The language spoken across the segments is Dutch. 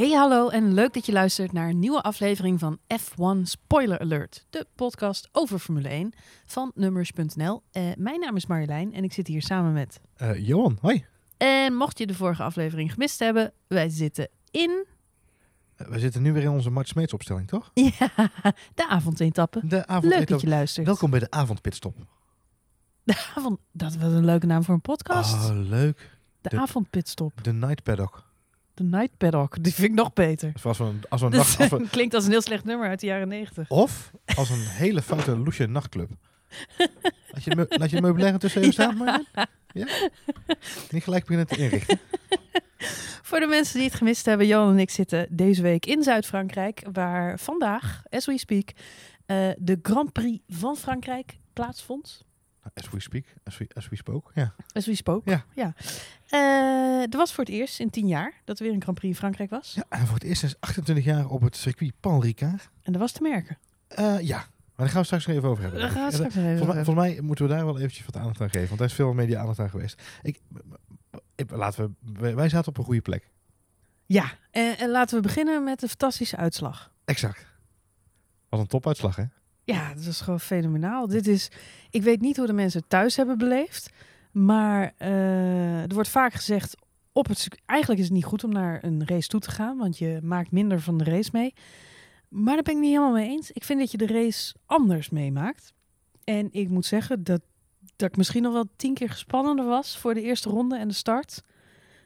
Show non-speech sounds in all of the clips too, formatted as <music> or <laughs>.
Hey hallo en leuk dat je luistert naar een nieuwe aflevering van F1 Spoiler Alert, de podcast over Formule 1 van Numbers.nl. Eh, mijn naam is Marjolein en ik zit hier samen met... Eh, Johan, hoi. En mocht je de vorige aflevering gemist hebben, wij zitten in... Eh, we zitten nu weer in onze Mart Smeets opstelling, toch? <laughs> Ja, de avondetappe. De avond. Leuk dat je luistert. Welkom bij de avondpitstop. De avond... Dat was een leuke naam voor een podcast. Oh, leuk. de, de- avondpitstop. De Night Paddock. De Night Paddock. Die vind ik nog beter. Dus als we, een- als we een <laughs> Dat nacht... Als we, <laughs> klinkt als een heel slecht nummer uit de jaren 90. of als een hele foute loesje nachtclub. <laughs> Laat je, me- laat je meubilair tussen even staan, Marjolein? Ja? Niet gelijk beginnen te inrichten. Voor de mensen die het gemist hebben, Johan en ik zitten deze week in Zuid-Frankrijk, waar vandaag, as we speak, eh, de Grand Prix van Frankrijk plaatsvond. As we speak, as we, as we spoke. Ja. As we spoke. Ja. ja. Eh, er was voor het eerst in tien jaar dat er weer een Grand Prix in Frankrijk was. ja. En voor het eerst sinds 28 jaar op het circuit Paul Ricard. En dat was te merken. Eh, ja, maar daar gaan we straks nog even over hebben. Daar gaan we straks nog even Volgens mij, volgens mij moeten we daar wel eventjes wat aandacht aan geven. Want daar is veel media aandacht aan geweest. Ik, ik- laten we, wij, wij zaten op een goede plek. Ja, en, en laten we beginnen met de fantastische uitslag. Exact. Wat een topuitslag, hè? Ja, dat is gewoon fenomenaal. Dit is, ik weet niet hoe de mensen thuis hebben beleefd, maar eh, er wordt vaak gezegd op het eigenlijk is het niet goed om naar een race toe te gaan, want je maakt minder van de race mee. Maar daar ben ik niet helemaal mee eens. Ik vind dat je de race anders meemaakt. En ik moet zeggen dat, dat ik misschien nog wel tien keer gespannender was voor de eerste ronde en de start,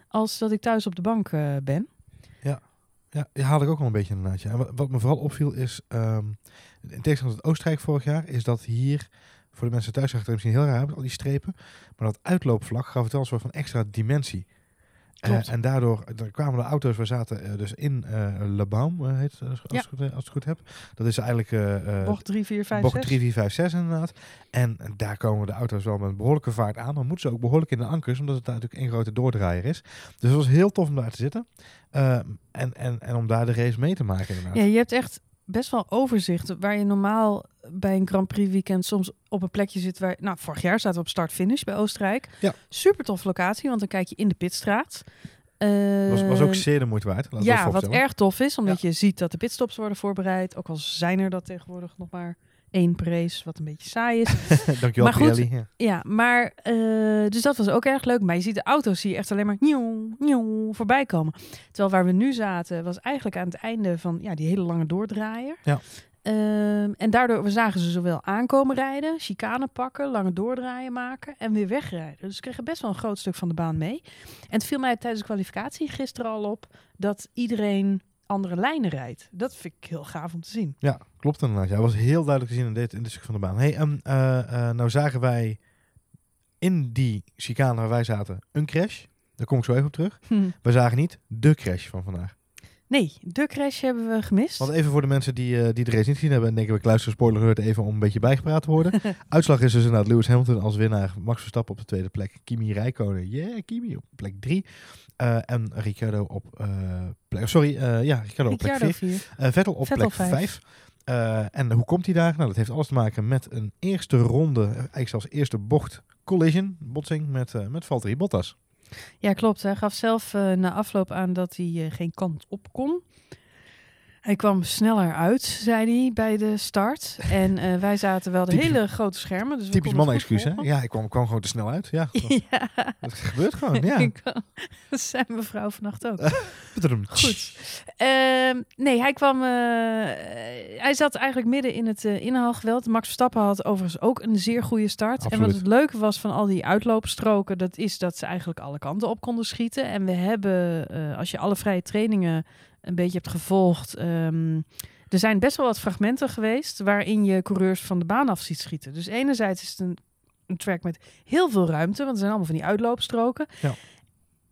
als dat ik thuis op de bank eh, ben. Ja, die haal ik ook wel een beetje inderdaad. Ja. En wat, wat me vooral opviel is, ehm, in tegenstelling tot Oostenrijk vorig jaar, is dat hier, voor de mensen thuis zag het er misschien heel raar uit, al die strepen, maar dat uitloopvlak gaf het wel een soort van extra dimensie. Eh, en daardoor er kwamen de auto's, we zaten eh, dus in eh Le Baum, eh, heet als, Ja. als, ik het, als ik het goed heb. Dat is eigenlijk eh, eh, Bocht 3, 4, 5, bocht 6. 3, 4, 5, 6 inderdaad. En daar komen de auto's wel met een behoorlijke vaart aan. Dan moeten ze ook behoorlijk in de ankers, omdat het daar natuurlijk één grote doordraaier is. Dus het was heel tof om daar te zitten. Eh, en, en, en om daar de race mee te maken inderdaad. Ja, je hebt echt best wel overzicht. Waar je normaal bij een Grand Prix weekend soms op een plekje zit waar... Nou, vorig jaar zaten we op start-finish bij Oostenrijk. Ja. Super tof locatie, want dan kijk je in de pitstraat. Was, was ook zeer de moeite waard. we ja, wat erg tof is, omdat je ziet dat de pitstops worden voorbereid. Ook al zijn er dat tegenwoordig nog maar één race, wat een beetje saai is. <laughs> Dankjewel, Maar goed. Ja. Ja, maar eh, dus dat was ook erg leuk. Maar je ziet de auto's zie je echt alleen maar nieuw, nieuw voorbij komen. Terwijl waar we nu zaten was eigenlijk aan het einde van ja, die hele lange doordraaier. Ja. Ehm, en daardoor we zagen ze zowel aankomen rijden, chicane pakken, lange doordraaien maken en weer wegrijden. Dus we kregen best wel een groot stuk van de baan mee. En het viel mij tijdens de kwalificatie gisteren al op dat iedereen andere lijnen rijdt. Dat vind ik heel gaaf om te zien. Ja, klopt inderdaad. Ja, was heel duidelijk te zien in dit, in dit stuk van de baan. Hey, ehm, eh, eh, nou zagen wij in die chicane waar wij zaten een crash. Daar kom ik zo even op terug. We zagen niet de crash van vandaag. Nee, de crash hebben we gemist. Want even voor de mensen die, eh, die de race niet gezien hebben en denken, ik luister spoiler alert even om een beetje bijgepraat te worden. <laughs> Uitslag is dus inderdaad Lewis Hamilton als winnaar, Max Verstappen op de tweede plek, Kimi Räikkönen, yeah, Kimi op plek drie. En Ricciardo op eh, plek, sorry, ja, Ricciardo op plek vier. 4. Vettel op Vettel plek vijf. 5. en hoe komt hij daar? Nou, dat heeft alles te maken met een eerste ronde, eh, eigenlijk zelfs eerste bocht collision, botsing met, eh met Valtteri Bottas. Ja, klopt. Hij gaf zelf eh, na afloop aan dat hij eh, geen kant op kon. Hij kwam sneller uit, zei hij, bij de start. En eh, wij zaten wel de Typisch- hele grote schermen. Dus Typisch konden mannen het goed excuus, hè? Ja, ik kwam, kwam gewoon te snel uit. Ja, <laughs> ja. dat gebeurt gewoon, ja. <laughs> Dat zei mevrouw vannacht ook. <laughs> Goed. Ehm, nee, hij kwam. eh, hij zat eigenlijk midden in het eh, inhaalgeweld. Max Verstappen had overigens ook een zeer goede start. En wat het leuke was van al die uitloopstroken, dat is dat ze eigenlijk alle kanten op konden schieten. En we hebben, als je alle vrije trainingen een beetje hebt gevolgd. ehm, er zijn best wel wat fragmenten geweest waarin je coureurs van de baan af ziet schieten. Dus enerzijds is het een, een track met heel veel ruimte, want er zijn allemaal van die uitloopstroken. Ja.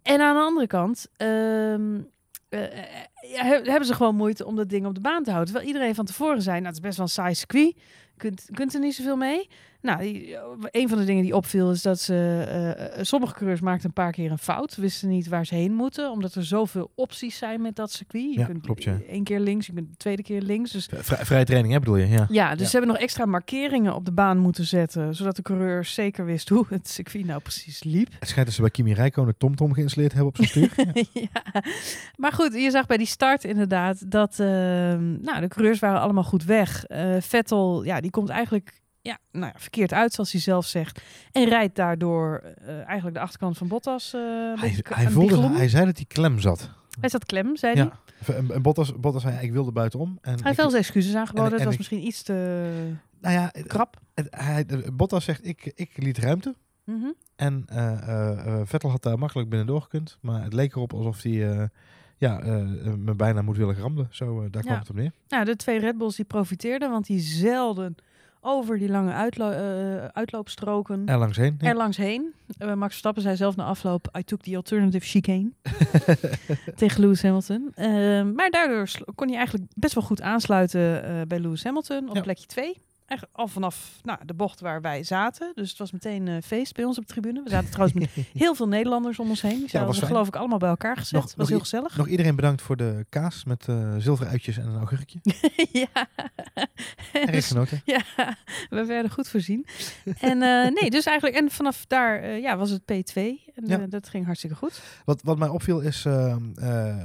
En aan de andere kant ehm, eh, eh, he- hebben ze gewoon moeite om dat ding op de baan te houden. Terwijl iedereen van tevoren zei, nou het is best wel een saai circuit. kunt, kunt er niet zoveel mee. Nou, die- een van de dingen die opviel is dat ze, eh, sommige coureurs maakten een paar keer een fout. Wisten niet waar ze heen moeten, omdat er zoveel opties zijn met dat circuit. Je Ja, kunt klopt, ja. één keer links, je kunt de tweede keer links. Dus Vrij, vrije training, hè, bedoel je? Ja. ja, dus Ja. ze hebben nog extra markeringen op de baan moeten zetten, zodat de coureurs zeker wist hoe het circuit nou precies liep. Het schijnt dat ze bij Kimi Räikkönen TomTom geïnstalleerd hebben op zijn stuur. <laughs> Ja. ja. Maar goed, je zag bij die start inderdaad dat ehm, nou, de coureurs waren allemaal goed weg. Eh, Vettel, ja, die komt eigenlijk ja, nou ja, verkeerd uit, zoals hij zelf zegt. En rijdt daardoor eh, eigenlijk de achterkant van Bottas. een Hij, hij, voelde, hij zei dat hij klem zat. Hij zat klem, zei hij. En, en Bottas, Bottas zei, ik wilde buitenom. En Hij heeft wel zijn excuses aangeboden. en Het was ik- misschien iets te nou ja, krap. het- hij, Bottas zegt, ik, ik liet ruimte. Mhm. En eh, Vettel had daar makkelijk binnendoor gekund. Maar het leek erop alsof hij ja, me bijna moedwillig ramde. Zo, eh, daar kwam Ja. het op neer. Nou, de twee Red Bulls die profiteerden, want die zelden over die lange uitlo eh, uitloopstroken Er langs heen. er langs heen. Eh, Max Verstappen zei zelf na afloop, I took the alternative chicane <laughs> tegen Lewis Hamilton. Eh, maar daardoor kon hij eigenlijk best wel goed aansluiten bij Lewis Hamilton op Ja. plekje 2. Eigenlijk al vanaf nou, de bocht waar wij zaten. Dus het was meteen eh, feest bij ons op de tribune. We zaten trouwens met <laughs> heel veel Nederlanders om ons heen. Die was fijn. geloof ik allemaal bij elkaar gezet. Nog- was nog heel gezellig. Nog iedereen bedankt voor de kaas met eh zilveren uitjes en een augurkje. <laughs> ja. Erg <laughs> Dus- genoten. Ja, we werden goed voorzien. En eh, nee, dus eigenlijk, en vanaf daar eh, ja, was het P2. En Ja. eh, dat ging hartstikke goed. Wat, wat mij opviel is, ehm, eh,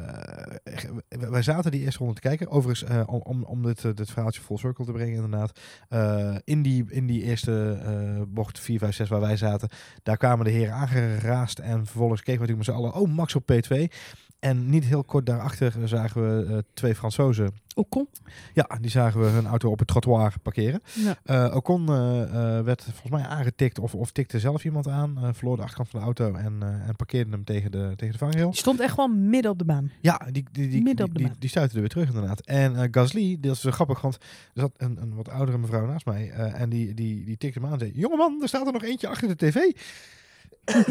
wij zaten die eerste ronde te kijken. Overigens, eh, om, om, dit, eh, dit verhaaltje full circle te brengen inderdaad. Eh, in, die, in die eerste eh, bocht 4, 5, 6 waar wij zaten, daar kwamen de heren aangeraast. En vervolgens keken we natuurlijk met z'n allen, oh Max op P2. En niet heel kort daarachter zagen we eh, twee Fransozen. Ocon. Ja, die zagen we hun auto op het trottoir parkeren. Ja. Eh Ocon eh, werd volgens mij aangetikt of, of tikte zelf iemand aan. verloor de achterkant van de auto en, en parkeerde hem tegen de, tegen de vangrail. Die stond echt gewoon midden op de baan. Ja, die, die, die, Midden die, op de die, baan. die stuitte er weer terug inderdaad. En Gasly, dat is grappig, want er zat een, een wat oudere mevrouw naast mij. en die, die, die tikte hem aan en zei, jongeman, er staat er nog eentje achter de tv.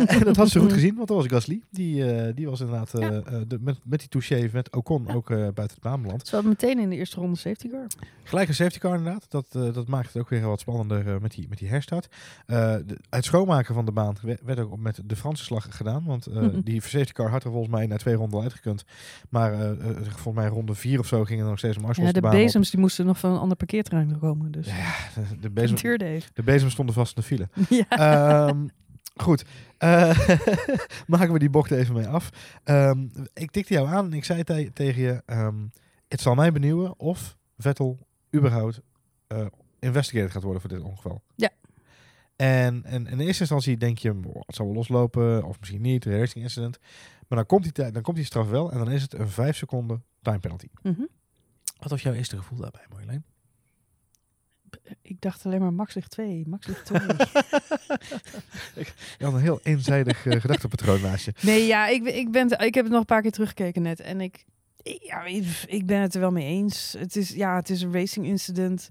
En dat had ze goed gezien, want dat was Gasly. Die, eh, die was inderdaad eh, Ja. eh, de, met, met die touché met Ocon ook buiten de baan beland. Ze hadden meteen in de eerste ronde safety car. Gelijk een safety car inderdaad. Dat, dat maakt het ook weer wat spannender met, die, met die herstart. De- het schoonmaken van de baan werd, werd ook met de Franse slag gedaan. Want Mhm. die safety car had er volgens mij na twee ronden uitgekund. Maar volgens mij ronde vier of zo gingen er nog steeds marshals Ja, de de op. bezems die moesten nog van een ander parkeerterrein komen. Dus Ja, de, de, <laughs> het bezem, de bezem stonden vast in de file. <laughs> ja. Ehm, goed. Eh, <laughs> maken we die bocht even mee af. Ehm, ik tikte jou aan en ik zei te- tegen je... ehm, het zal mij benieuwen of Vettel überhaupt eh investigated gaat worden voor dit ongeval. Ja. En, en in eerste instantie denk je, "Boah, het zal wel loslopen of misschien niet, racing incident. Maar dan komt, die, tijd- dan komt die straf wel en dan is het een 5 seconden time penalty. Mhm. Wat was jouw eerste gevoel daarbij, Marjolein? Ik dacht alleen maar Max ligt 2, Max ligt 2. <laughs> Je had een heel eenzijdig eh, gedachtepatroon naast je. nee, ja, ik, ben- ik, ben, ik heb het nog een paar keer teruggekeken net. En ik, ik- ja, ik, ik ben het er wel mee eens. Het is, ja, het is een racing incident.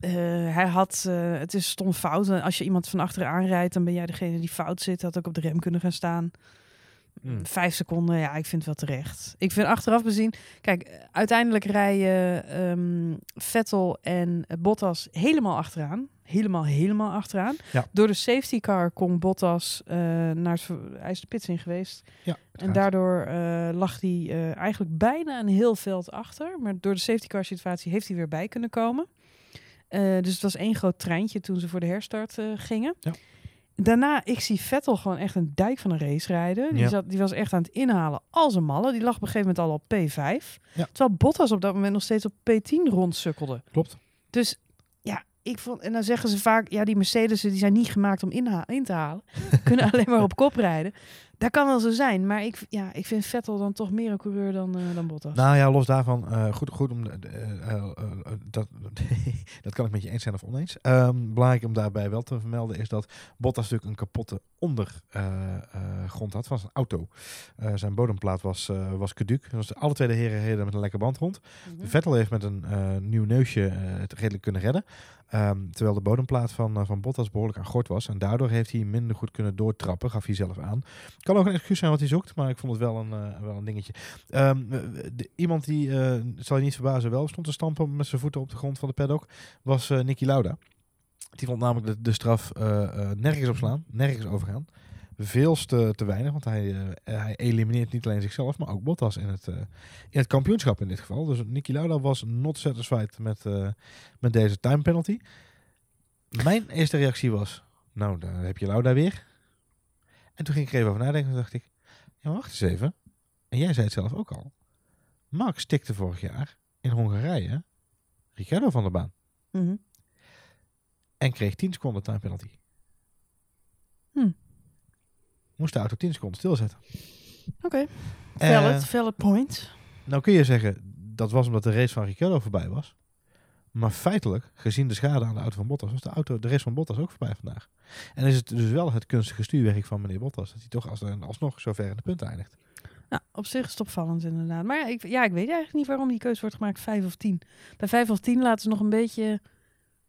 Eh, hij had, eh, het is stom fout. En Als je iemand van achteren aanrijdt, dan ben jij degene die fout zit. Had ook op de rem kunnen gaan staan. Hmm. Vijf seconden, ja, ik vind het wel terecht. Ik vind achteraf bezien... Kijk, uiteindelijk rijden ehm, Vettel en eh, Bottas helemaal achteraan. Helemaal, helemaal achteraan. Ja. Door de safety car kon Bottas eh, naar het... Hij is de pits in geweest. Ja, En daardoor eh, lag hij eigenlijk bijna een heel veld achter. Maar door de safety car situatie heeft hij weer bij kunnen komen. Dus het was één groot treintje toen ze voor de herstart gingen. Ja. Daarna, ik zie Vettel gewoon echt een dijk van een race rijden. Die, Ja. zat, die was echt aan het inhalen als een malle. Die lag op een gegeven moment al op P5. Ja. Terwijl Bottas op dat moment nog steeds op P10 rondsukkelde. Klopt. Dus ja, ik vond... En dan zeggen ze vaak, ja, die Mercedes die zijn niet gemaakt om inha- in te halen. <laughs> Kunnen alleen maar op kop rijden. Dat kan wel zo zijn. Maar ik, ja, ik vind Vettel dan toch meer een coureur dan, eh, dan Bottas. Nou ja, los daarvan, eh, goed, goed om eh, dat, <laughs> dat kan ik met je eens zijn of oneens. Ehm, belangrijk om daarbij wel te vermelden is dat Bottas natuurlijk een kapotte ondergrond had van zijn auto. Eh, zijn bodemplaat was, eh was caduc. Dus alle twee de heren reden met een lekker band rond. Mhm. Vettel heeft met een eh, nieuw neusje het redelijk kunnen redden. Ehm, terwijl de bodemplaat van, van Bottas behoorlijk aan gort was. En daardoor heeft hij minder goed kunnen doortrappen, gaf hij zelf aan. Kan ook een excuus zijn wat hij zoekt, maar ik vond het wel een, eh, wel een dingetje. Ehm, eh, de- iemand die, eh, zal je niet verbazen, wel stond te stampen met zijn voeten op de grond van de paddock, was Nicky Lauda. Die vond namelijk de, de straf nergens op slaan, nergens overgaan. Veel te, weinig, want hij, hij elimineert niet alleen zichzelf, maar ook Bottas in het, in het kampioenschap in dit geval. Dus Nicky Lauda was not satisfied met, met deze time penalty. Mijn eerste reactie was, nou, dan heb je Lauda weer. En toen ging ik er even over nadenken en dacht ik, ja, wacht eens even. En jij zei het zelf ook al. Max tikte vorig jaar in Hongarije Ricciardo van de baan. Mhm. En kreeg 10 seconden time penalty. Hm. Moest de auto 10 seconden stilzetten. Oké, Eh, valid, valid point. nou kun je zeggen, dat was omdat de race van Ricciardo voorbij was. Maar feitelijk, gezien de schade aan de auto van Bottas, was de, auto, de race van Bottas ook voorbij vandaag. En is het dus wel het kunstige stuurwerk van meneer Bottas, dat hij toch als, alsnog zo ver in de punten eindigt. Nou, op zich is het opvallend inderdaad. Maar ja, ik, ja, ik weet eigenlijk niet waarom die keuze wordt gemaakt 5 of 10. Bij 5 of 10 laten ze nog een beetje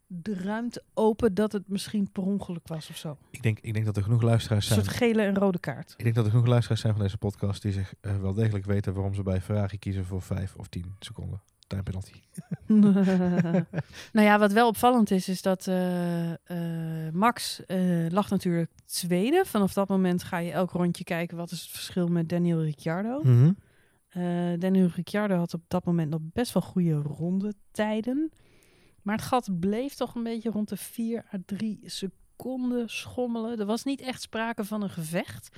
de ruimte open dat het misschien per ongeluk was of zo. Ik denk, ik denk dat er genoeg luisteraars Een zijn. soort gele en rode kaart. Ik denk dat er genoeg luisteraars zijn van deze podcast die zich eh, wel degelijk weten waarom ze bij Ferrari kiezen voor 5 of 10 seconden time penalty. <laughs> nou ja, wat wel opvallend is, is dat eh, eh, Max eh, lag natuurlijk tweede. Vanaf dat moment ga je elk rondje kijken wat is het verschil met Daniel Ricciardo. Mhm. Eh, Daniel Ricciardo had op dat moment nog best wel goede rondetijden. Maar het gat bleef toch een beetje rond de 4 à 3 seconden schommelen. Er was niet echt sprake van een gevecht.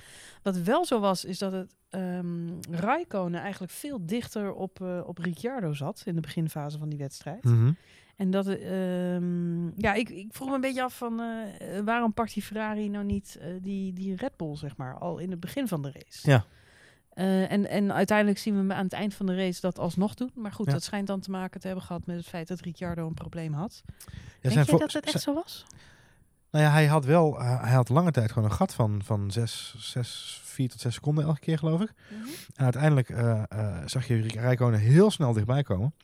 Wat wel zo was, is dat het ehm Raikkonen eigenlijk veel dichter op, eh, op Ricciardo zat in de beginfase van die wedstrijd. Mhm. En dat, ehm, ja, ik, ik vroeg me een beetje af van eh, waarom pakt die Ferrari nou niet eh, die, die Red Bull, zeg maar, al in het begin van de race. Ja. En, en uiteindelijk zien we aan het eind van de race dat alsnog doen. Maar goed, Ja. dat schijnt dan te maken te hebben gehad met het feit dat Ricciardo een probleem had. Ja, Denk je dat het echt zo was? Nou ja, hij had wel, eh, hij had lange tijd gewoon een gat van, van 6, 6, 4 tot 6 seconden elke keer, geloof ik. En uiteindelijk eh, eh, zag je Rijkonen heel snel dichtbij komen.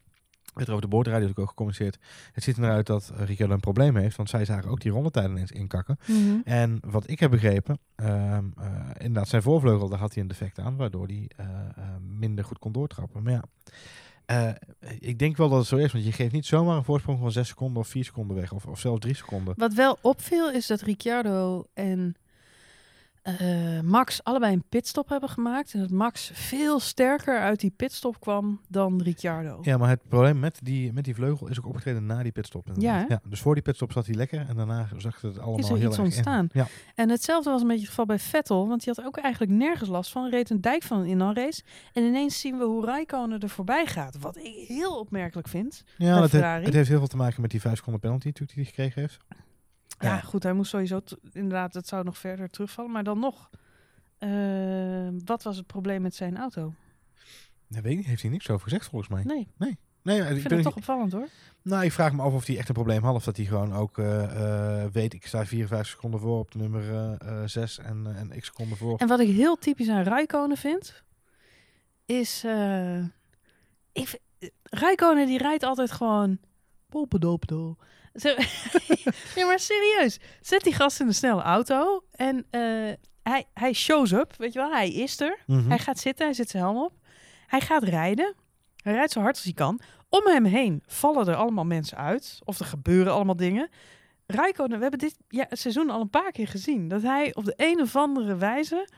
Werd er over de boordradio ook gecommuniceerd. Het ziet eruit dat uh, Ricciardo een probleem heeft, want zij zagen ook die rondetijden ineens inkakken. Mhm. En wat ik heb begrepen, ehm, eh, inderdaad zijn voorvleugel, daar had hij een defect aan, waardoor hij minder goed kon doortrappen. Maar ja, eh, ik denk wel dat het zo is, want je geeft niet zomaar een voorsprong van 6 seconden of 4 seconden weg, of, of zelfs 3 seconden. Wat wel opviel is dat Ricciardo en eh, Max allebei een pitstop hebben gemaakt. En dat Max veel sterker uit die pitstop kwam dan Ricciardo. Ja, maar het probleem met die, met die vleugel is ook opgetreden na die pitstop. Ja, Dus voor die pitstop zat hij lekker en daarna zag het allemaal Is er heel iets erg ontstaan? Ja. En hetzelfde was een beetje het geval bij Vettel, want die had ook eigenlijk nergens last van. Reed een dijk van in een race. En ineens zien we hoe Raikkonen er voorbij gaat. Wat ik heel opmerkelijk vind. Ja, het, het heeft heel veel te maken met die 5 seconden penalty natuurlijk die hij gekregen heeft. Ja, Ja. goed, hij moest sowieso, inderdaad, het zou nog verder terugvallen. Maar dan nog, eh, wat was het probleem met zijn auto? Dat weet ik niet, heeft hij niks over gezegd volgens mij. Nee, Nee, ik ik, vind het niet- toch opvallend hoor. Nou, ik vraag me af of hij echt een probleem had. Of dat hij gewoon ook eh, eh, weet, ik sta 54 seconden voor op de nummer 6 en, eh, en x seconden voor. En wat ik heel typisch aan Raikkonen vind, is... ik, Raikkonen die rijdt altijd gewoon... Popedopedo. <laughs> Ja, maar serieus. Zet die gast in een snelle auto en eh, hij, hij shows up, weet je wel. Hij is er. Mhm. Hij gaat zitten, hij zet zijn helm op. Hij gaat rijden. Hij rijdt zo hard als hij kan. Om hem heen vallen er allemaal mensen uit. Of er gebeuren allemaal dingen. Rijkonen, we hebben dit ja, het seizoen al een paar keer gezien. Dat hij op de een of andere wijze...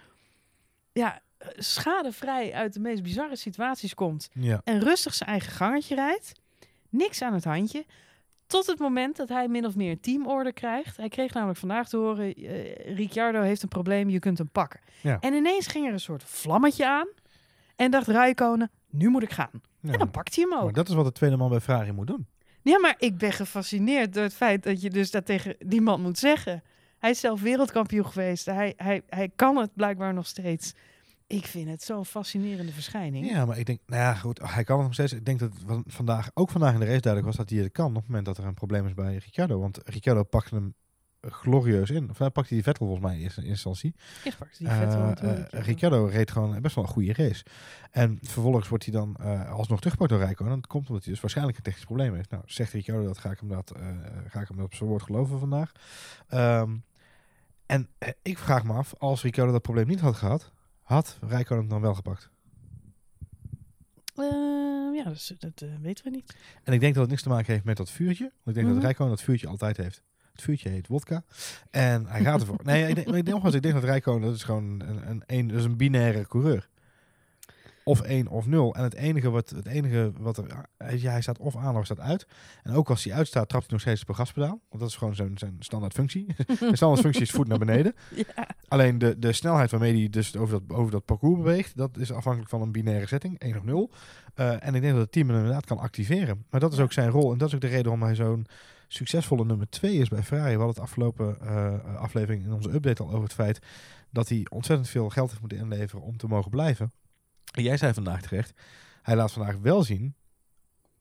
Ja, schadevrij uit de meest bizarre situaties komt. Ja. En rustig zijn eigen gangetje rijdt. Niks aan het handje. Tot het moment dat hij min of meer teamorder krijgt. Hij kreeg namelijk vandaag te horen... eh, Ricciardo heeft een probleem, je kunt hem pakken. Ja. En ineens ging er een soort vlammetje aan. En dacht Rijkonen, nu moet ik gaan. Ja. En dan pakt hij hem ook. Maar dat is wat de tweede man bij Ferrari moet doen. Ja, maar ik ben gefascineerd door het feit dat je dus dat tegen die man moet zeggen. Hij is zelf wereldkampioen geweest. Hij, hij, hij kan het blijkbaar nog steeds. Ik vind het zo'n fascinerende verschijning. Ja, maar ik denk, nou ja, goed, hij kan het nog steeds. Ik denk dat van- vandaag, ook vandaag in de race duidelijk was dat hij het kan op het moment dat er een probleem is bij Ricciardo. Want Ricciardo pakte hem glorieus in. Of hij pakte die Vettel volgens mij in eerste instantie. Eerst pakt die Eh, Vettel eh, toen Ricciardo. Ricciardo reed gewoon best wel een goede race. En vervolgens wordt hij dan eh, alsnog teruggepakt door Rijkonen. En dat komt omdat hij dus waarschijnlijk een technisch probleem heeft. Nou, zegt Ricciardo dat, ga ik hem dat, eh, ga ik hem dat op zijn woord geloven vandaag. Ehm, En eh, ik vraag me af, als Ricardo dat probleem niet had gehad, had Rijkonen het dan wel gepakt? Ehm, ja, dus, dat eh, weten we niet. En ik denk dat het niks te maken heeft met dat vuurtje. Want ik denk Mhm. dat Rijkonen dat vuurtje altijd heeft. Het vuurtje heet wodka. En hij gaat ervoor. nee, ik denk, ik denk, nogmaals, ik denk dat Rijkonen, dat is gewoon een, een, een, dat is een binaire coureur. Of 1 of 0. En het enige wat, het enige wat er... Ja, hij staat of aan of staat uit. En ook als hij uitstaat, trapt hij nog steeds op een gaspedaal. Want dat is gewoon zijn, zijn standaard functie. <laughs> zijn standaard functie is voet naar beneden. <laughs> Ja. Alleen de, de snelheid waarmee hij dus over dat, over dat parcours beweegt, dat is afhankelijk van een binaire setting, 1 of 0. Eh, en ik denk dat het team hem inderdaad kan activeren. Maar dat is ook zijn rol. En dat is ook de reden waarom hij zo'n succesvolle nummer 2 is bij Ferrari. We hadden het afgelopen eh, aflevering in onze update al over het feit dat hij ontzettend veel geld heeft moeten inleveren om te mogen blijven. Jij zei vandaag terecht, hij laat vandaag wel zien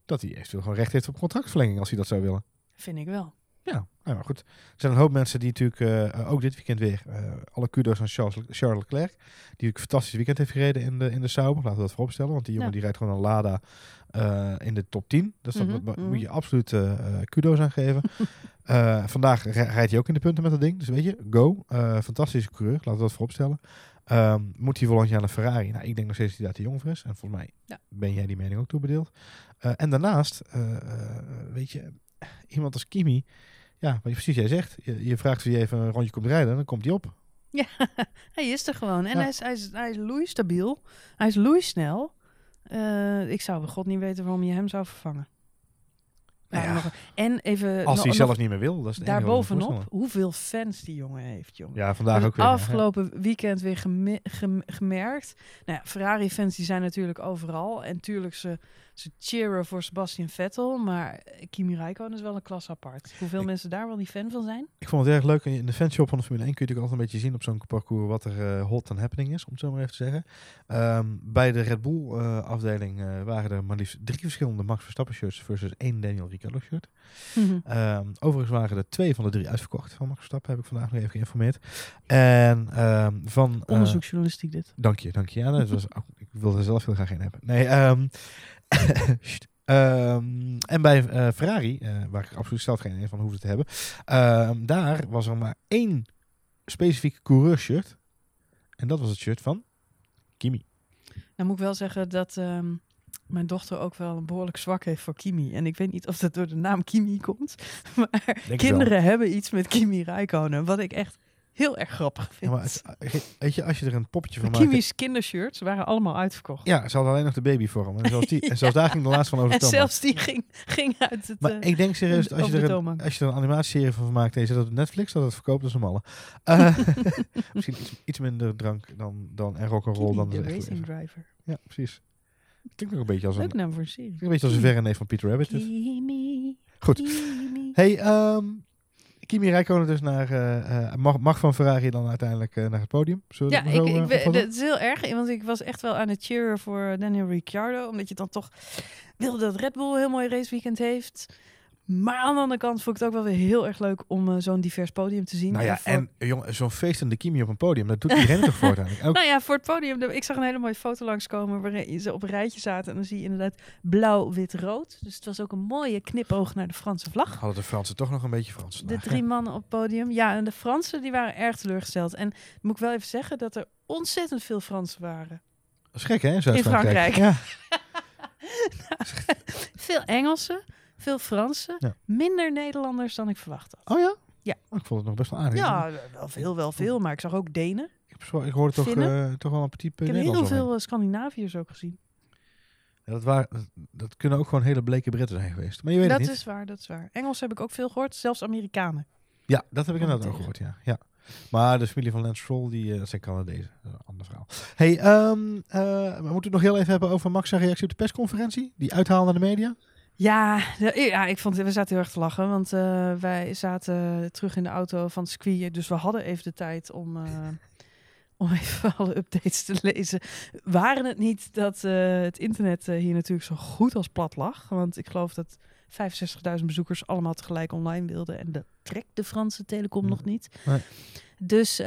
dat hij eventueel gewoon recht heeft op contractverlenging als hij dat zou willen. Vind ik wel. Ja, nou, maar goed. Er zijn een hoop mensen die natuurlijk eh, ook dit weekend weer eh, alle kudo's aan Charles, Charles Leclerc. Die een fantastisch weekend heeft gereden in de, in de Sauber. Laten we dat vooropstellen. Want die jongen Ja. die rijdt gewoon een Lada eh, in de top 10. Dus dat Mhm, moet- mhm. moet je absoluut eh eh, kudo's aan geven. <laughs> Eh, vandaag ri- rijdt hij ook in de punten met dat ding. Dus weet je, go. Eh, fantastische coureur. Laten we dat vooropstellen. Ehm, moet hij volgend jaar naar Ferrari? Nou, ik denk nog steeds dat hij daar te jong voor is. En volgens mij Ja. ben jij die mening ook toebedeeld. Eh en daarnaast, eh, eh, weet je, iemand als Kimi... Ja, wat je precies jij zegt. Je, je vraagt hij even een rondje komt rijden, dan komt hij op. <laughs> Hij is er gewoon. En Ja. hij, is, hij, is, hij is loeistabiel. Hij is loeisnel. Eh ik zou bij god niet weten waarom je hem zou vervangen. Nou ja, nog- en even Als hij zelf niet meer wil, dat is daarbovenop, hoeveel fans die jongen heeft, jongen. Ja, vandaag Dus ook weer. ja. afgelopen weekend weer geme- gem- gemerkt. Nou ja, Ferrari-fans die zijn natuurlijk overal. En tuurlijk, ze, ze cheeren voor Sebastian Vettel. Maar Kimi Räikkönen is wel een klas apart. Hoeveel Ik- mensen daar wel niet fan van zijn? Ik vond het erg leuk. In de fanshop van de Formule 1 kun je natuurlijk altijd een beetje zien op zo'n parcours wat er eh, hot and happening is, om het zo maar even te zeggen. Ehm, bij de Red Bull eh, afdeling eh, waren er maar liefst drie verschillende Max Verstappen shirts versus één Daniel Ricciardo shirt. Ehm, overigens waren er twee van de drie uitverkocht van Max Verstappen, heb ik vandaag nog even geïnformeerd. En ehm, van... Onderzoeksjournalistiek dit. Dank je, dank je. Ja, dat was, ook- ik wilde er zelf heel graag een hebben. Nee, <laughs> ehm, en bij eh, Ferrari, eh, waar ik absoluut zelf geen een van hoefde te hebben, ehm, daar was er maar één specifieke coureurshirt. En dat was het shirt van Kimi. Nou moet ik wel zeggen dat ehm, mijn dochter ook wel een behoorlijk zwak heeft voor Kimi. En ik weet niet of dat door de naam Kimi komt. <laughs> Maar kinderen hebben iets met Kimi Räikkönen. Wat ik echt heel erg grappig Ja, vind. maar het- eh, weet je, als je er een poppetje van maakt... Kimi's kindershirts waren allemaal uitverkocht. Ja, ze hadden alleen nog de babyvorm. En <laughs> zelfs, die, en zelfs daar ging de laatste van over en zelfs die ging, ging uit het... Maar eh, ik denk serieus, dat als je, er een, als je er een animatieserie van maakt en je zet het op Netflix, dat het verkoopt als een malle. Eh, <laughs> misschien iets, iets minder drank dan, dan en rock'n'roll dan de racing driver. Ja, precies. Klinkt ook een beetje als een, Leuk naam voor een serie. een, beetje als een verre neef van Peter Rabbit. dus. Goed. Hey, ehm Kimi Räikkönen dus naar, eh, eh, mag, mag van Ferrari dan uiteindelijk eh, naar het podium? Zullen Ja, ik, ik, ben- dat is heel erg, want ik was echt wel aan het cheeren voor Daniel Ricciardo, omdat je dan toch wilde dat Red Bull een heel mooi raceweekend heeft. Maar aan de andere kant vond ik het ook wel weer heel erg leuk om eh, zo'n divers podium te zien. nou ja, voor- en eh, jongen, zo'n feestende Kimi op een podium, dat doet iedereen toch voortaan. <laughs> Ook, Nou ja, voor het podium. Ik zag een hele mooie foto langskomen waarin ze op een rijtje zaten. En dan zie je inderdaad blauw, wit, rood. Dus het was ook een mooie knipoog naar de Franse vlag. hadden de Fransen toch nog een beetje Frans De drie mannen op het podium. Ja, en de Fransen die waren erg teleurgesteld. En moet ik wel even zeggen dat er ontzettend veel Fransen waren. Dat is gek hè, in Zuid-Frankrijk. Frankrijk. Ja. <laughs> <laughs> Veel Engelsen, veel Fransen. Ja. Minder Nederlanders dan ik verwacht had. Oh ja? Ja. Oh, ik vond het nog best wel aardig. Ja, wel veel, wel veel. Maar ik zag ook Denen. Ik, zo- ik hoorde toch, eh, toch wel een petit Ik heb heel veel eh, Scandinaviërs ook gezien. Ja, dat, waren, dat, dat kunnen ook gewoon hele bleke Britten zijn geweest. Maar je weet Dat het niet. is waar, dat is waar. Engels heb ik ook veel gehoord, zelfs Amerikanen. Ja, dat heb ik inderdaad ook tegen. gehoord, ja. ja. Maar de familie van Lance Stroll, die, eh, zijn Canadezen. Dat is een ander verhaal. Hey, ehm, eh, we moeten het nog heel even hebben over Max' zijn reactie op de persconferentie. Die uithaal naar de media. Ja, ja ik vond, we zaten heel erg te lachen, want eh, wij zaten terug in de auto van het circuit. Dus we hadden even de tijd om, eh, <laughs> om even alle updates te lezen. Waren het niet dat eh, het internet hier natuurlijk zo goed als plat lag? Want ik geloof dat 65.000 bezoekers allemaal tegelijk online wilden. En dat trekt de Franse telecom Mm. nog niet. Nee. Dus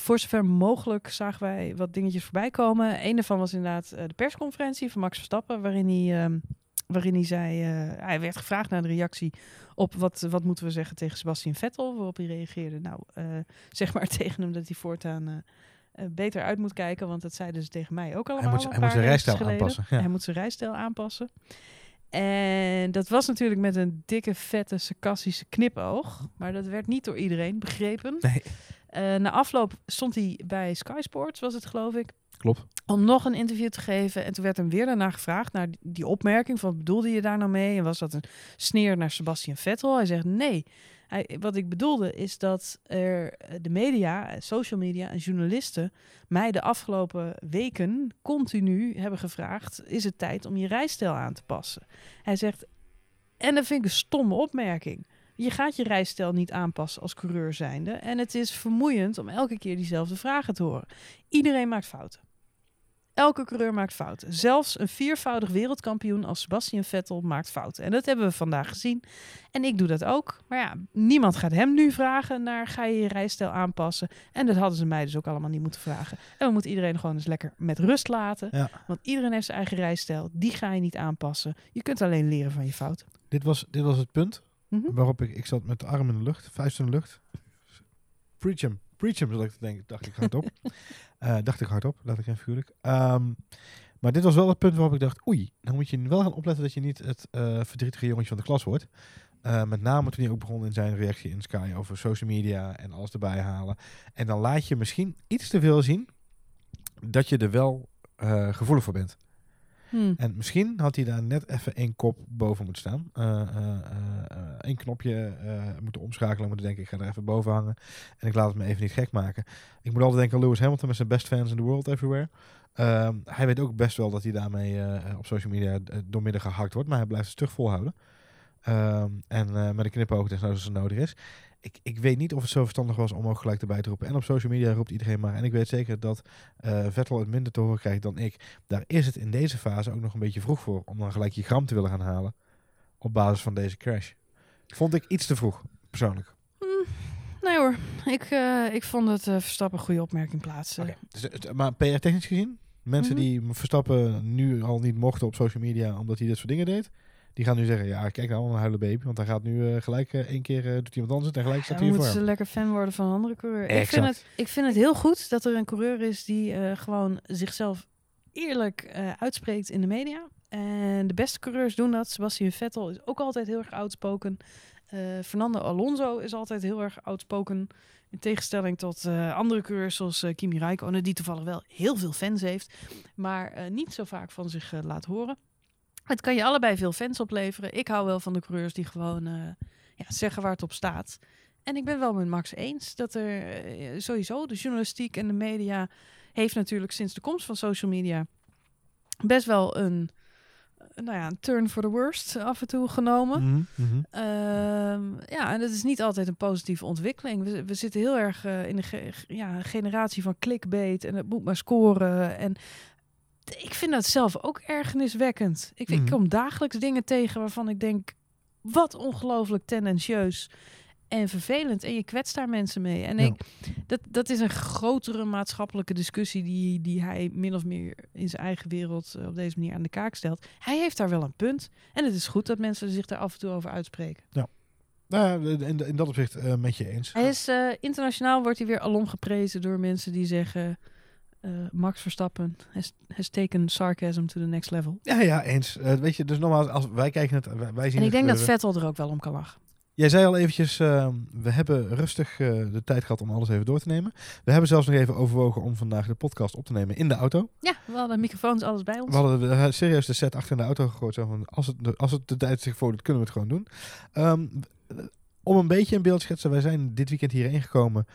voor zover mogelijk zagen wij wat dingetjes voorbij komen. Een daarvan was inderdaad de persconferentie van Max Verstappen, waarin hij ehm, waarin hij zei, eh, hij werd gevraagd naar de reactie op wat, wat moeten we zeggen tegen Sebastian Vettel, waarop hij reageerde, nou, eh, zeg maar <laughs> tegen hem dat hij voortaan eh, beter uit moet kijken, want dat zeiden ze tegen mij ook allemaal. Hij moet, hij moet zijn rijstijl geleden. aanpassen. Ja. Hij moet zijn rijstijl aanpassen. En dat was natuurlijk met een dikke, vette, sarcastische knipoog. Maar dat werd niet door iedereen begrepen. Nee, na afloop stond hij bij Sky Sports, was het geloof ik, klopt. om nog een interview te geven. En toen werd hem weer daarna gevraagd naar die, opmerking van bedoelde je daar nou mee? En was dat een sneer naar Sebastian Vettel? Hij zegt nee. Hij, wat ik bedoelde is dat er eh, de media, eh, social media en journalisten mij de afgelopen weken continu hebben gevraagd: is het tijd om je rijstijl aan te passen? Hij zegt, en dat vind ik een stomme opmerking. Je gaat je rijstijl niet aanpassen als coureur zijnde. En het is vermoeiend om elke keer diezelfde vragen te horen. Iedereen maakt fouten. Elke coureur maakt fouten. Zelfs een viervoudig wereldkampioen als Sebastian Vettel maakt fouten. En dat hebben we vandaag gezien. En ik doe dat ook. Maar ja, niemand gaat hem nu vragen naar ga je je rijstijl aanpassen. En dat hadden ze mij dus ook allemaal niet moeten vragen. En we moeten iedereen gewoon eens lekker met rust laten. Ja. Want iedereen heeft zijn eigen rijstijl. Die ga je niet aanpassen. Je kunt alleen leren van je fouten. Dit, was, dit was het punt Mhm. waarop ik, ik zat met de arm in de lucht, vuist in de lucht. Preach hem, preach hem, ik te denken, dacht ik hardop. <laughs> Eh dacht ik hardop, laat ik even figuurlijk. Ehm, maar dit was wel het punt waarop ik dacht, oei, dan moet je wel gaan opletten dat je niet het eh, verdrietige jongetje van de klas wordt. Eh, met name toen hij ook begon in zijn reactie in Sky over social media en alles erbij halen. En dan laat je misschien iets te veel zien dat je er wel gevoelig voor bent. Hm. En misschien had hij daar net even één kop boven moeten staan. Eh eh, eh, eh, knopje moeten omschakelen. Moeten denken, ik ga er even boven hangen. En ik laat het me even niet gek maken. Ik moet altijd denken aan Lewis Hamilton met zijn best fans in the world everywhere. Ehm, hij weet ook best wel dat hij daarmee op social media eh, doormidden gehakt wordt. Maar hij blijft het stug volhouden. Ehm, en eh, met een knipoog dus als het nodig is. Ik, ik weet niet of het zo verstandig was om ook gelijk erbij te roepen. En op social media roept iedereen maar. En ik weet zeker dat eh, Vettel het minder te horen krijgt dan ik. Daar is het in deze fase ook nog een beetje vroeg voor. Om dan gelijk je gram te willen gaan halen. Op basis van deze crash. Vond ik iets te vroeg, persoonlijk. Nee hoor, ik, eh, ik vond het eh, Verstappen een goede opmerking plaatsen. Dus, maar PR-technisch gezien, mensen Mhm. die Verstappen nu al niet mochten op social media omdat hij dit soort dingen deed, die gaan nu zeggen, ja, kijk nou, een huilen baby, want hij gaat nu eh, gelijk eh, één keer eh, doet iemand anders het en gelijk staat hij moeten voor ze hem. lekker fan worden van een andere coureur. Ik vind, het, ik vind het heel goed dat er een coureur is die eh, gewoon zichzelf eerlijk eh, uitspreekt in de media. En de beste coureurs doen dat. Sebastian Vettel is ook altijd heel erg outspoken. Eh, Fernando Alonso is altijd heel erg outspoken. In tegenstelling tot eh, andere coureurs zoals eh, Kimi Räikkönen, die toevallig wel heel veel fans heeft, maar eh, niet zo vaak van zich laat horen. Het kan je allebei veel fans opleveren. Ik hou wel van de coureurs die gewoon eh, ja, zeggen waar het op staat. En ik ben wel met Max eens dat er eh, sowieso de journalistiek en de media heeft natuurlijk sinds de komst van social media best wel een, eh, nou ja, een turn for the worst af en toe genomen. Mhm, mhm. Ehm, ja, en dat is niet altijd een positieve ontwikkeling. We, we zitten heel erg in de ge- ja, generatie van clickbait en het moet maar scoren. En ik vind dat zelf ook ergerniswekkend. Ik, ik Mhm. kom dagelijks dingen tegen waarvan ik denk, wat ongelooflijk tendentieus en vervelend. En je kwetst daar mensen mee. En Ja. ik, dat, dat is een grotere maatschappelijke discussie die, die hij min of meer in zijn eigen wereld eh, op deze manier aan de kaak stelt. Hij heeft daar wel een punt. En het is goed dat mensen zich daar af en toe over uitspreken. Nou, ja, in, in dat opzicht eh, met je eens. Hij is eh, internationaal wordt hij weer alom geprezen door mensen die zeggen eh, Max Verstappen has, has taken sarcasm to the next level. Ja, ja, eens. Eh, weet je, dus nogmaals, als wij kijken het, wij, wij zien En ik denk dat. Vettel er ook wel om kan lachen. Jij zei al eventjes, eh, we hebben rustig eh, de tijd gehad om alles even door te nemen. We hebben zelfs nog even overwogen om vandaag de podcast op te nemen in de auto. Ja, we hadden microfoons, alles bij ons. We hadden de, serieus de set achter in de auto gegooid. Zo van, als, het, de- als het de tijd zich voordoet, kunnen we het gewoon doen. Ehm, om een beetje een beeld te schetsen, wij zijn dit weekend hierheen gekomen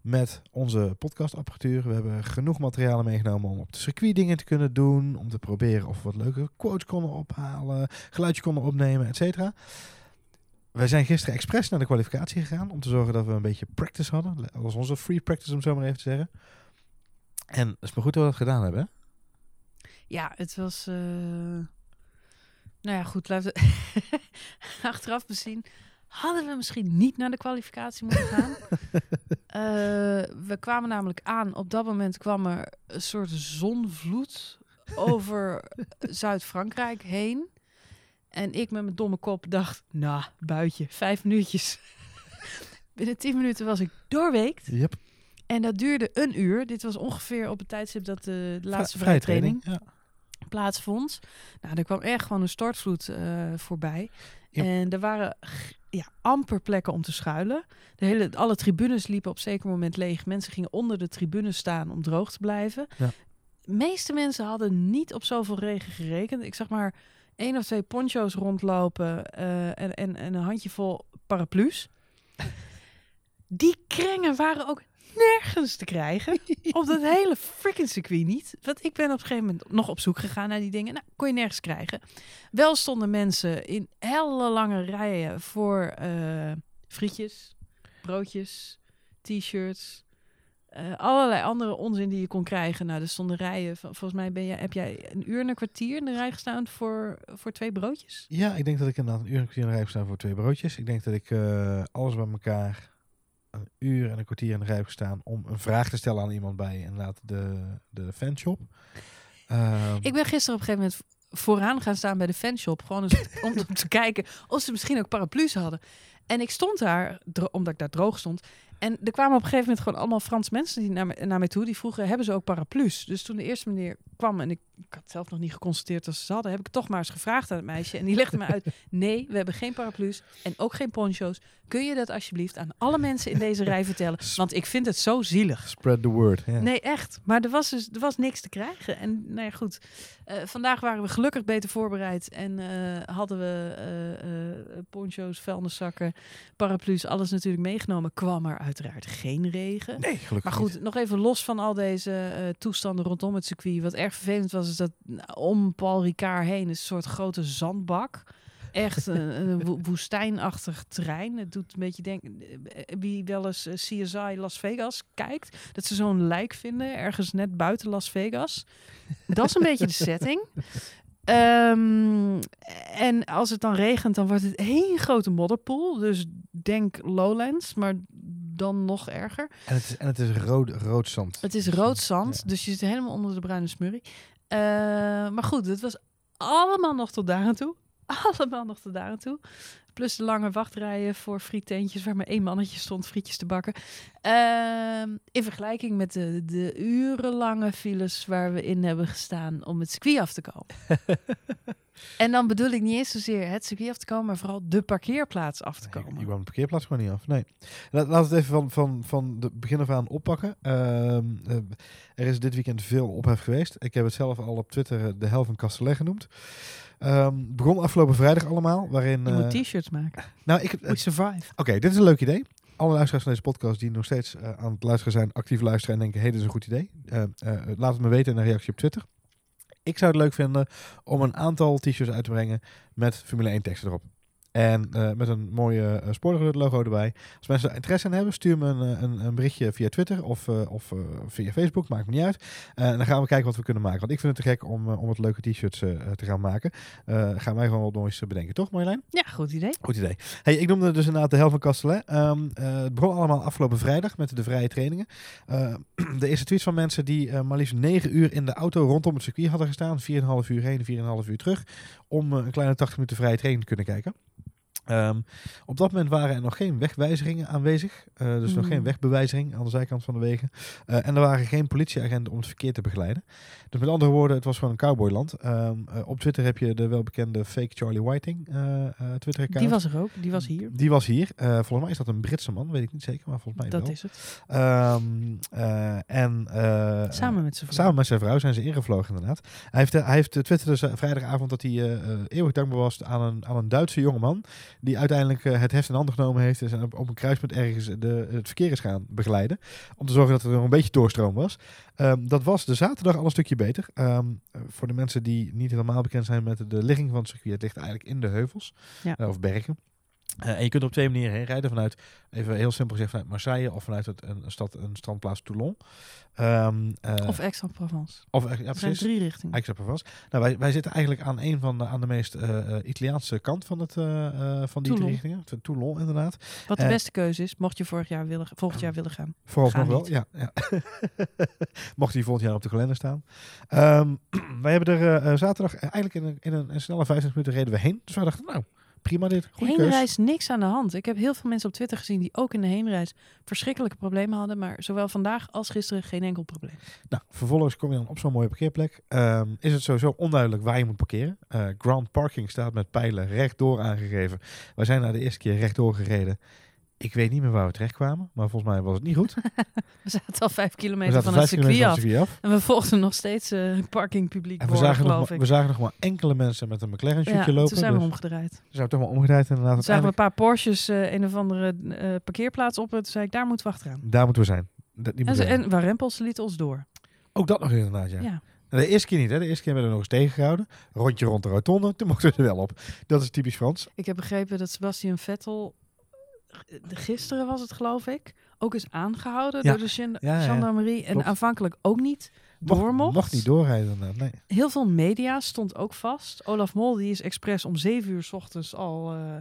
met onze podcastapparatuur. We hebben genoeg materialen meegenomen om op de circuit dingen te kunnen doen. Om te proberen of we wat leuke quotes konden ophalen, geluidje konden opnemen, et cetera. Wij zijn gisteren expres naar de kwalificatie gegaan om te zorgen dat we een beetje practice hadden. Dat was onze free practice, om zo maar even te zeggen. En het is maar goed dat we dat gedaan hebben. Ja, het was. eh, Nou ja, goed. Laten we <laughs> achteraf bezien. Hadden we misschien niet naar de kwalificatie moeten gaan? <laughs> Eh, we kwamen namelijk aan. Op dat moment kwam er een soort zonvloed over <laughs> Zuid-Frankrijk heen. En ik met mijn domme kop dacht, nou, buitje, vijf minuutjes. <laughs> Binnen tien minuten was ik doorweekt. Yep. En dat duurde een uur. Dit was ongeveer op het tijdstip dat de, de laatste Vrije vrije training Ja. plaatsvond. Nou, er kwam echt gewoon een stortvloed eh, voorbij. Ja. En er waren ja, amper plekken om te schuilen. De hele, alle tribunes liepen op een zeker moment leeg. Mensen gingen onder de tribunes staan om droog te blijven. Ja. De meeste mensen hadden niet op zoveel regen gerekend. Ik zag maar één of twee poncho's rondlopen eh, en, en, en een handjevol paraplu's. <laughs> Die krengen waren ook nergens te krijgen. <laughs> op dat hele freaking circuit niet. Want ik ben op een gegeven moment nog op zoek gegaan naar die dingen. Nou, kon je nergens krijgen. Wel stonden mensen in hele lange rijen voor eh, frietjes, broodjes, t-shirts. eh, allerlei andere onzin die je kon krijgen. Nou, er stonden rijen. van- Volgens mij ben jij, heb jij een uur en een kwartier in de rij gestaan voor, voor twee broodjes. Ja, ik denk dat ik inderdaad een uur en een kwartier in de rij heb gestaan voor twee broodjes. Ik denk dat ik eh, alles bij elkaar een uur en een kwartier in de rij heb gestaan om een vraag te stellen aan iemand bij inderdaad de, de fanshop. Ehm, Ik ben gisteren op een gegeven moment vooraan gaan staan bij de fanshop. Gewoon om te kijken of ze misschien ook paraplu's hadden. En ik stond daar, omdat ik daar droog stond. En er kwamen op een gegeven moment gewoon allemaal Frans mensen die naar, me, naar mij toe. Die vroegen, hebben ze ook paraplu's? Dus toen de eerste meneer kwam en ik, ik had zelf nog niet geconstateerd dat ze ze hadden... heb ik toch maar eens gevraagd aan het meisje. En die legde me uit, <laughs> nee, we hebben geen paraplu's en ook geen poncho's. Kun je dat alsjeblieft aan alle mensen in deze rij vertellen? <laughs> Want ik vind het zo zielig. Spread the word. Ja. Nee, echt. Maar er was dus er was niks te krijgen. En nou ja, goed. Eh, vandaag waren we gelukkig beter voorbereid. En eh, hadden we eh, poncho's, vuilniszakken, paraplu's, alles natuurlijk meegenomen. Kwam er uiteraard geen regen. Nee, gelukkig Maar goed, niet. nog even los van al deze eh, toestanden rondom het circuit. Wat erg vervelend was, is dat nou, om Paul Ricard heen is een soort grote zandbak. Echt een, een wo- <laughs> woestijnachtig terrein. Het doet een beetje denken, eh, wie wel eens eh, CSI Las Vegas kijkt, dat ze zo'n lijk vinden ergens net buiten Las Vegas. Dat is een beetje de setting. <laughs> Ehm, en als het dan regent, dan wordt het één grote modderpoel. Dus denk Lowlands, maar dan nog erger. En het is, en het is rood, rood zand. Het is rood zand, Ja. dus je zit helemaal onder de bruine smurrie. Eh, maar goed, het was allemaal nog tot daar aan toe. <laughs> Allemaal nog tot daar aan toe. Plus de lange wachtrijen voor friettentjes waar maar één mannetje stond frietjes te bakken. Ehm, in vergelijking met de, de urenlange files waar we in hebben gestaan om het circuit af te komen. <laughs> en dan bedoel ik niet eens zozeer het circuit af te komen, maar vooral de parkeerplaats af te Nee, komen. Je kwam de parkeerplaats gewoon niet af. Nee. Laten we het even van, van, van de begin af aan oppakken. Ehm, eh, er is dit weekend veel ophef geweest. Ik heb het zelf al op Twitter eh, de hel van Castellet genoemd. Ehm, begon afgelopen vrijdag allemaal. Waarin, Je eh, moet t-shirts maken. nou, ik, We survive. Oké, dit is een leuk idee. Alle luisteraars van deze podcast die nog steeds eh, aan het luisteren zijn, actief luisteren en denken, hey, dit is een goed idee. eh, eh, laat het me weten in een reactie op Twitter. Ik zou het leuk vinden om een aantal t-shirts uit te brengen met Formule 1 teksten erop. En eh, met een mooie uh, logo erbij. Als mensen er interesse in hebben, stuur me een, eh, een, een berichtje via Twitter of, of via Facebook. Maakt me niet uit. En dan gaan we kijken wat we kunnen maken. Want ik vind het te gek om, om wat leuke t-shirts te gaan maken. Gaan wij gewoon wat moois bedenken, toch Marjolein? Ja, goed idee. Goed idee. Hey, ik noemde dus inderdaad de hel van Castellet. Ehm, eh, het begon allemaal afgelopen vrijdag met de vrije trainingen. <clears throat> De eerste tweets van mensen die maar liefst 9 uur in de auto rondom het circuit hadden gestaan. 4,5 uur heen, 4,5 uur terug. Om eh, een kleine 80 minuten vrije training te kunnen kijken. Ehm, op dat moment waren er nog geen wegwijzeringen aanwezig. Eh, dus nog geen wegbewijzering aan de zijkant van de wegen. Eh, en er waren geen politieagenten om het verkeer te begeleiden. Dus met andere woorden, het was gewoon een cowboyland. Eh, op Twitter heb je de welbekende fake Charlie Whiting Twitter-account. Die was er ook. Die was hier. Die was hier. Volgens mij is dat een Britse man, weet ik niet zeker, maar volgens mij Dat wel. is het. Ehm, eh, en, Samen met zijn vrouw. Samen met zijn vrouw zijn ze ingevlogen inderdaad. Hij heeft, hij heeft twitterde dus, vrijdagavond dat hij eeuwig dankbaar was aan een, aan een Duitse jongeman. Die uiteindelijk eh, het heft in handen genomen heeft en op, op een kruispunt ergens de, het verkeer is gaan begeleiden. Om te zorgen dat er nog een beetje doorstroom was. Ehm, dat was de zaterdag al een stukje beter. Ehm, eh, voor de mensen die niet helemaal bekend zijn met de ligging van het circuit. Het ligt eigenlijk in de heuvels Ja. eh, of bergen. Eh, en je kunt er op twee manieren heen rijden. Vanuit, even heel simpel gezegd, vanuit Marseille of vanuit het, een, stad, een strandplaats Toulon. Ehm, eh, Of Aix-en-Provence. of, ja, zijn precies. drie richtingen. Aix-en-Provence. Nou, wij, wij zitten eigenlijk aan een van de, aan de meest eh, Italiaanse kant van, het, van die Toulon. drie richtingen. Toulon, inderdaad. Wat de beste keuze is, mocht je vorig jaar willen, volgend jaar willen gaan. Vooralsnog wel, ja. ja. <laughs> Mocht hij volgend jaar op de kalender staan. Ehm, <clears throat> wij hebben er zaterdag eigenlijk in een, in een, een snelle 25 minuten reden we heen. Dus wij dachten, nou, prima dit. Goeie keus. Heenreis, niks aan de hand. Ik heb heel veel mensen op Twitter gezien die ook in de heenreis verschrikkelijke problemen hadden. Maar zowel vandaag als gisteren geen enkel probleem. Nou, vervolgens kom je dan op zo'n mooie parkeerplek. Ehm, is het sowieso onduidelijk waar je moet parkeren. Eh ground parking staat met pijlen rechtdoor aangegeven. Wij zijn na de eerste keer rechtdoor gereden. Ik weet niet meer waar we terecht kwamen, maar volgens mij was het niet goed. <laughs> We zaten al vijf We kilometer van het circuit kilometer af. En we volgden nog steeds eh parkingpubliek En we voor, zagen, nog geloof maar, ik. we zagen nog maar enkele mensen met een McLaren ja, shootje lopen. toen zijn we dus omgedraaid. we zijn toch wel omgedraaid inderdaad. Toen zagen we een paar Porsches eh, een of andere eh, parkeerplaats op. En toen zei ik, daar moeten we achteraan. Daar moeten we zijn. Dat, die En, ze, we en waar Rempels liet ons door. Ook dat nog inderdaad, ja. Ja. De eerste keer niet, hè. De eerste keer werden we nog eens tegengehouden. Rondje rond de rotonde, <laughs> toen mochten we er wel op. Dat is typisch Frans. Ik heb begrepen dat Sebastian Vettel, gisteren was het geloof ik, ook is aangehouden Ja. door de gen- Ja, ja. gendarmerie. En Klopt. aanvankelijk ook niet door mocht. mocht niet doorrijden inderdaad, nee. Heel veel media stond ook vast. Olaf Mol die is expres om zeven uur s ochtends al eh,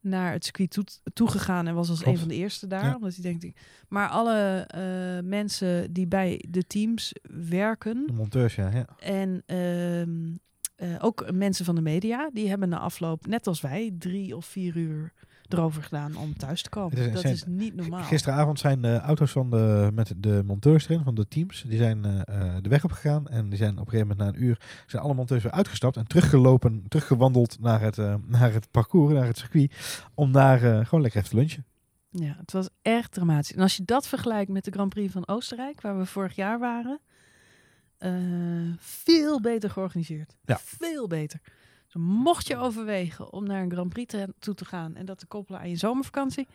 naar het circuit toe, toegegaan en was als Klopt. een van de eerste daar. Ja. Omdat hij denkt, ik- maar alle eh, mensen die bij de teams werken De monteurs, ja. ja. en ehm, eh, ook mensen van de media, die hebben na afloop, net als wij, drie of vier uur erover gedaan om thuis te komen. Is- dat zijn- is niet normaal. Gisteravond zijn de auto's van de, met de monteurs erin, van de teams, die zijn eh, eh, de weg op gegaan. En die zijn op een gegeven moment na een uur, zijn alle monteurs weer uitgestapt en teruggelopen, teruggewandeld naar het, eh, naar het parcours, naar het circuit. Om daar eh, gewoon lekker even te lunchen. Ja, het was echt dramatisch. En als je dat vergelijkt met de Grand Prix van Oostenrijk, waar we vorig jaar waren, eh, veel beter georganiseerd. Ja. Veel beter. Dus mocht je overwegen om naar een Grand Prix toe te gaan en dat te koppelen aan je zomervakantie,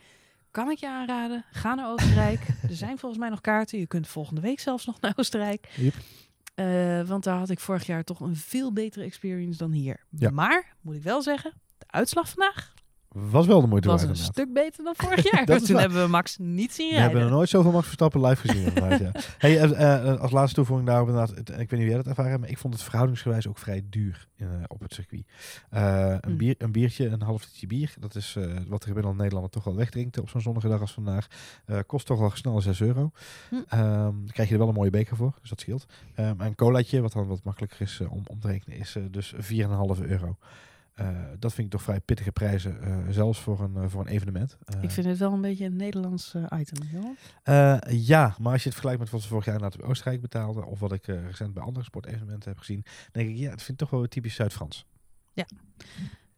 kan ik je aanraden. Ga naar Oostenrijk. <laughs> er zijn volgens mij nog kaarten. Je kunt volgende week zelfs nog naar Oostenrijk. Yep. Eh, want daar had ik vorig jaar toch een veel betere experience dan hier. Ja. Maar, moet ik wel zeggen, de uitslag vandaag Was wel de moeite was waard een inderdaad. stuk beter dan vorig <laughs> jaar. Dat Toen waar. hebben we Max niet zien We rijden. hebben nog nooit zoveel Max Verstappen live gezien. inderdaad, ja. <laughs> hey, eh, eh, als laatste toevoeging daarop inderdaad, ik weet niet wie jij dat ervaren hebt, maar ik vond het verhoudingsgewijs ook vrij duur in, eh, op het circuit. Eh, een, Mm. bier, een biertje, een half literje bier, dat is eh, wat de gemiddelde Nederlander toch wel wegdrinkt op zo'n zonnige dag als vandaag, eh, kost toch al snel 6 euro. Hm. Ehm, dan krijg je er wel een mooie beker voor, dus dat scheelt. Ehm, en een colaatje, wat dan wat makkelijker is eh, om, om te rekenen, is eh, dus 4,5 euro. Eh, dat vind ik toch vrij pittige prijzen, eh, zelfs voor een, eh, voor een evenement. Ik vind het wel een beetje een Nederlands item. Joh. ja, maar als je het vergelijkt met wat ze vorig jaar op Oostenrijk betaalden, of wat ik recent bij andere sportevenementen heb gezien, denk ik, ja, het vind ik toch wel typisch Zuid-Frans.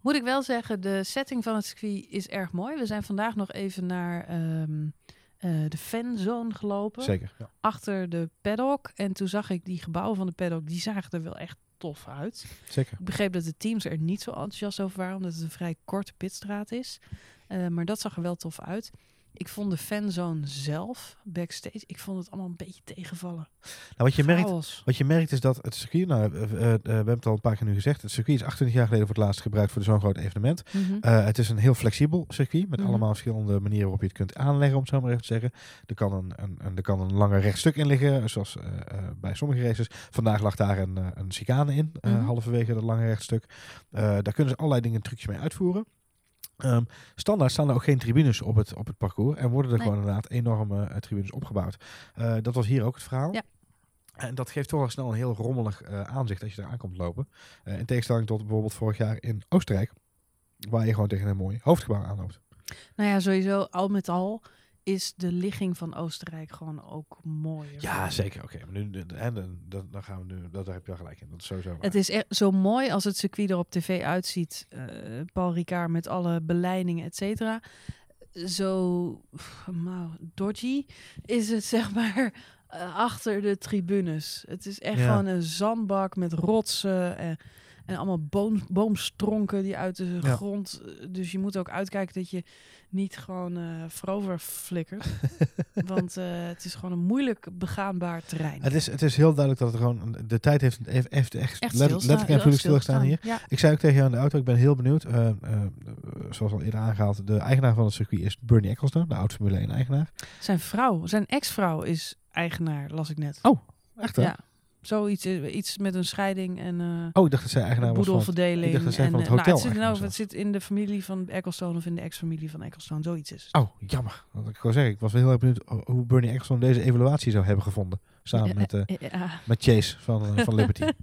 Moet ik wel zeggen, de setting van het circuit is erg mooi. We zijn vandaag nog even naar eh, de fanzone gelopen. Zeker. Ja. Achter de paddock. En toen zag ik die gebouwen van de paddock, die zagen er wel echt tof uit. Zeker. Ik begreep dat de teams er niet zo enthousiast over waren, omdat het een vrij korte pitstraat is. Eh, maar dat zag er wel tof uit. Ik vond de fanzone zelf, backstage, ik vond het allemaal een beetje tegenvallen. Nou, wat, je merkt, Chaos. wat je merkt is dat het circuit, nou, eh, eh, we hebben het al een paar keer nu gezegd, het circuit is 28 jaar geleden voor het laatst gebruikt voor zo'n groot evenement. Mhm. Het is een heel flexibel circuit met Mhm. allemaal verschillende manieren waarop je het kunt aanleggen, om het zo maar even te zeggen. Er kan een, een, een, er kan een langer rechtstuk in liggen, zoals bij sommige races. Vandaag lag daar een, een chicane in, Mhm. halverwege dat lange rechtstuk. Daar kunnen ze allerlei dingen, trucjes mee uitvoeren. Ehm, standaard staan er ook geen tribunes op het, op het parcours en worden er Nee. gewoon inderdaad enorme eh, tribunes opgebouwd. Eh, dat was hier ook het verhaal. Ja. En dat geeft toch al snel een heel rommelig eh, aanzicht als je daar aankomt lopen. Eh, in tegenstelling tot bijvoorbeeld vorig jaar in Oostenrijk, waar je gewoon tegen een mooi hoofdgebouw aanloopt. Nou ja, sowieso, al met al is de ligging van Oostenrijk gewoon ook mooier. Ja, zeker. Oké, maar nu, en dan, dan gaan we nu, dat, daar heb je gelijk in. Dat is sowieso. waar. Het is echt zo mooi als het circuit er op tv uitziet. eh, Paul Ricard met alle beleidingen, et cetera. Zo nou, dodgy is het, <laughs> zeg maar, eh, achter de tribunes. Het is echt Ja. gewoon een zandbak met rotsen en, en allemaal boom, boomstronken die uit de Ja. grond... eh, Dus je moet ook uitkijken dat je niet gewoon eh voorover flikkert. <laughs> Want eh, het is gewoon een moeilijk begaanbaar terrein. Het is, het is heel duidelijk dat het gewoon, de tijd heeft, heeft, heeft echt, Echt let- letterlijk en stilgestaan hier. Ja. Ik zei ook tegen jou in de auto, ik ben heel benieuwd. zoals al eerder aangehaald, de eigenaar van het circuit is Bernie Ecclestone, de oud Formule 1 eigenaar. Zijn vrouw, zijn ex-vrouw is eigenaar, las ik net. Oh, Echt hè? ja. Zoiets, eh, iets met een scheiding en eh Oh, ik dacht dat zij eigenaar was boedelverdeling. ik dacht dat zij en, van het eh, nou, hotel het, zit, nou, het zit in de familie van Ecclestone of in de ex-familie van Ecclestone, zoiets is. Oh, jammer. Want ik wil zeggen, ik was wel heel erg benieuwd ho- hoe Bernie Ecclestone deze evaluatie zou hebben gevonden. Samen met, ja. met Chase van, van Liberty. <laughs>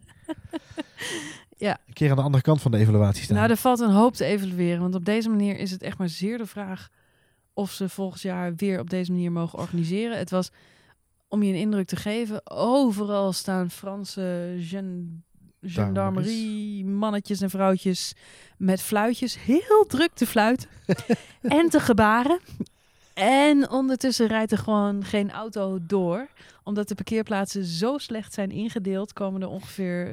Ja. Een keer aan de andere kant van de evaluatie staan. Nou, er valt een hoop te evalueren. Want op deze manier is het echt maar zeer de vraag of ze volgend jaar weer op deze manier mogen organiseren. Het was, om je een indruk te geven, overal staan Franse gen gendarmerie, mannetjes en vrouwtjes met fluitjes. Heel druk te fluiten <laughs> en te gebaren. En ondertussen rijdt er gewoon geen auto door. Omdat de parkeerplaatsen zo slecht zijn ingedeeld, komen er ongeveer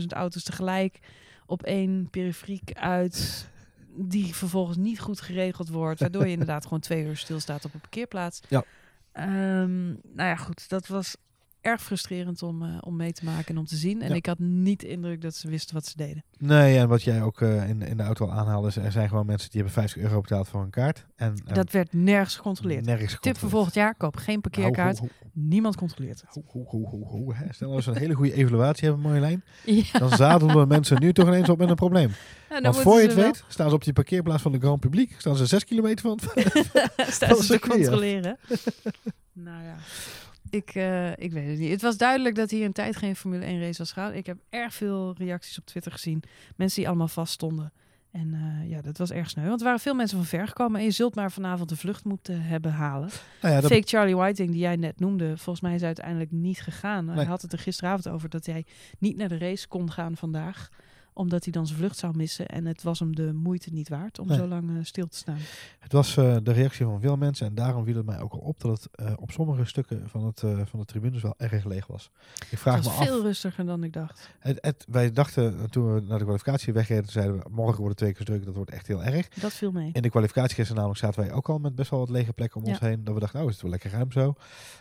600.000 auto's tegelijk op één periferiek uit. Die vervolgens niet goed geregeld wordt. Waardoor je inderdaad gewoon twee uur stilstaat op een parkeerplaats. Ja. Ehm, nou ja, goed. Dat was erg frustrerend om, eh, om mee te maken en om te zien. En Ja. ik had niet de indruk dat ze wisten wat ze deden. Nee, en wat jij ook eh, in, in de auto al aanhaalde, is er zijn gewoon mensen die hebben 50 euro betaald voor een kaart. En, en dat werd nergens gecontroleerd. nergens Tip voor volgend jaar: koop geen parkeerkaart. Ho, ho, Niemand controleert het. ho, ho, ho, ho, hè. Stel dat we een hele goede evaluatie hebben, Marjolein. <laughs> Ja, Dan zadelen mensen nu toch ineens op met een probleem. en Want voor je het wel- weet, staan ze op die parkeerplaats van de Grand Publiek. Staan ze zes kilometer van het <laughs> <laughs> staan Van ze te controleren. nou ja, ik, eh, ik weet het niet. Het was duidelijk dat hier een tijd geen Formule 1 race was gehouden. Ik heb erg veel reacties op Twitter gezien. Mensen die allemaal vaststonden. En eh, ja, dat was erg sneu. Want er waren veel mensen van ver gekomen. En je zult maar vanavond de vlucht moeten hebben halen. Nou ja, dat, Fake Charlie Whiting, die jij net noemde, volgens mij is hij uiteindelijk niet gegaan. Hij had het er gisteravond over dat hij niet naar de race kon gaan vandaag omdat hij dan zijn vlucht zou missen. En het was hem de moeite niet waard om Nee. zo lang eh, stil te staan. Het was eh, de reactie van veel mensen en daarom viel het mij ook al op dat het eh, op sommige stukken van, het, van de tribunes wel erg leeg was. Ik vraag Het me was af. veel rustiger dan ik dacht. Het, het- wij dachten toen we naar de kwalificatie wegreden, zeiden we morgen wordt het twee keer druk, dat wordt echt heel erg. Dat viel mee. In de kwalificatie gisteren namelijk zaten wij ook al met best wel wat lege plekken om Ja. ons heen. Dat we dachten, oh is het wel lekker ruim zo.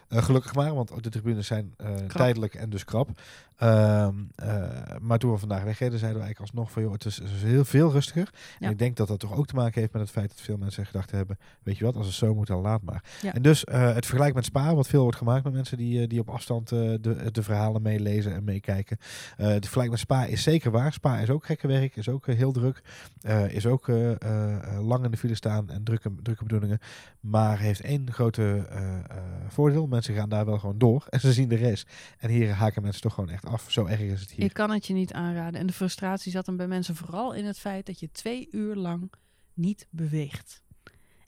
Gelukkig maar, want ook de tribunes zijn tijdelijk en dus krap. Ehm, eh, maar toen we vandaag wegreden, zeiden we eigenlijk alsnog van, joh, het is, het is heel veel rustiger. Ja. En ik denk dat dat toch ook te maken heeft met het feit dat veel mensen gedacht hebben, weet je wat, als het zo moet, dan laat maar. Ja. En dus eh, het vergelijk met Spa, wat veel wordt gemaakt met mensen die, eh, die op afstand eh, de, de verhalen meelezen en meekijken. Het vergelijk met Spa is zeker waar. Spa is ook gekke werk, is ook heel druk, is ook lang in de file staan en drukke, drukke bedoelingen. Maar heeft één grote voordeel. Mensen gaan daar wel gewoon door en ze zien de race. En hier haken mensen toch gewoon echt af. Zo erg is het hier. Ik kan het je niet aanraden. En de frustratie zat hem bij mensen vooral in het feit dat je twee uur lang niet beweegt.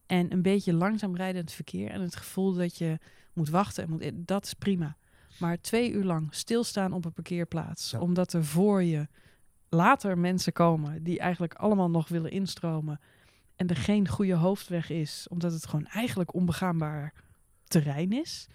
En een beetje langzaam rijden in het verkeer en het gevoel dat je moet wachten. En moet, dat is prima. Maar twee uur lang stilstaan op een parkeerplaats, Ja. omdat er voor je later mensen komen die eigenlijk allemaal nog willen instromen. En er geen goede hoofdweg is, omdat het gewoon eigenlijk onbegaanbaar terrein is.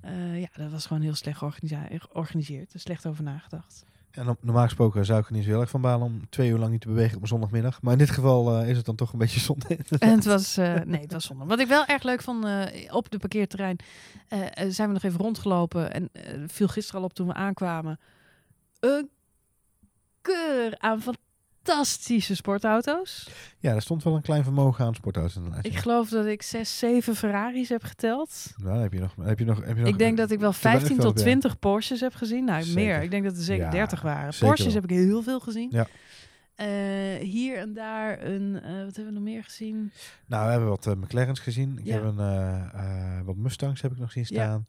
Eh, ja, dat was gewoon heel slecht georganiseerd. Er slecht over nagedacht. En no- normaal gesproken zou ik er niet zo heel erg van balen om twee uur lang niet te bewegen op een zondagmiddag. Maar in dit geval eh, is het dan toch een beetje <laughs> zonde. En het was, eh, nee, het was zonde. Wat ik wel erg leuk vond, eh, op de parkeerterrein zijn we nog even rondgelopen. En viel gisteren al op toen we aankwamen. Een keur aan fantastische sportauto's. ja, er stond wel een klein vermogen aan sportauto's inderdaad. Ik geloof dat ik zes, zeven Ferraris heb geteld. Nou, dan heb je nog, heb je nog, heb je nog Ik denk dat ik wel te weinig 15 wel, tot ja. 20 Porsches heb gezien. Nou, Zeker. meer. Ik denk dat er zeker Ja, 30 waren. zeker Porsches wel. heb ik heel veel gezien. Ja. Eh, hier en daar een, eh, wat hebben we nog meer gezien? Nou, we hebben wat eh, McLaren's gezien. Ik Ja. heb een, wat Mustangs heb ik nog zien staan.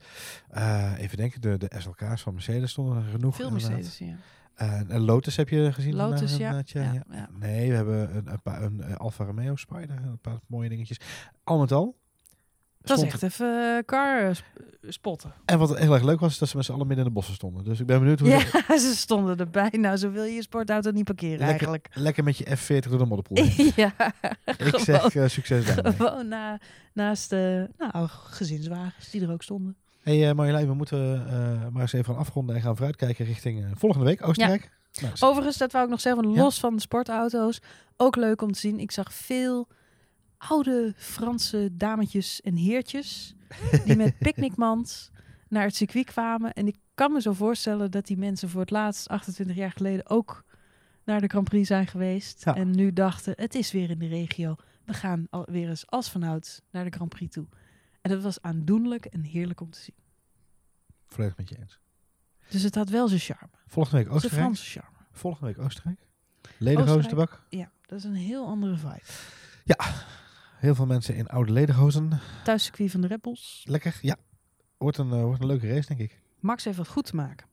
Even denken, de, de SLK's van Mercedes stonden er genoeg. Veel inderdaad. Mercedes, ja. Eh, en Lotus heb je gezien? Lotus, ja. ja. Nee, we hebben een, een, paar, een eh, Alfa Romeo Spider, een paar mooie dingetjes. Al met al. Dat is echt even eh, car sp- spotten. En wat heel erg leuk was, is dat ze met z'n allen midden in de bossen stonden. Dus ik ben benieuwd hoe ze Ja, <laughs> ze stonden erbij. Nou, zo wil je je sportauto niet parkeren Lekker. eigenlijk. lekker met je F40 door de modderpoel <laughs> ja, Ik gewoon, zeg succes daarmee. gewoon na, naast de nou, gezinswagens die er ook stonden. Hey, eh, Marjolein, we moeten eh, maar eens even gaan afronden en gaan vooruitkijken richting eh, volgende week Oostenrijk. Nou, s- Overigens, dat wou ik nog zeggen, Ja. los van de sportauto's. Ook leuk om te zien. Ik zag veel oude Franse dametjes en heertjes <laughs> die met picknickmand naar het circuit kwamen. En ik kan me zo voorstellen dat die mensen voor het laatst 28 jaar geleden ook naar de Grand Prix zijn geweest. Ja. En nu dachten, het is weer in de regio. We gaan al weer eens als vanouds naar de Grand Prix toe. En dat was aandoenlijk en heerlijk om te zien. Volledig met je eens. Dus het had wel zijn charme. Volgende week Oostenrijk. Franse charme. Volgende week Oostenrijk. Lederhozen. Ja, dat is een heel andere vibe. Heel veel mensen in oude lederhozen. Thuiscircuit van de Red Bulls. Lekker. Ja. Wordt een, eh, wordt een leuke race, denk ik. Max heeft wat goed te maken.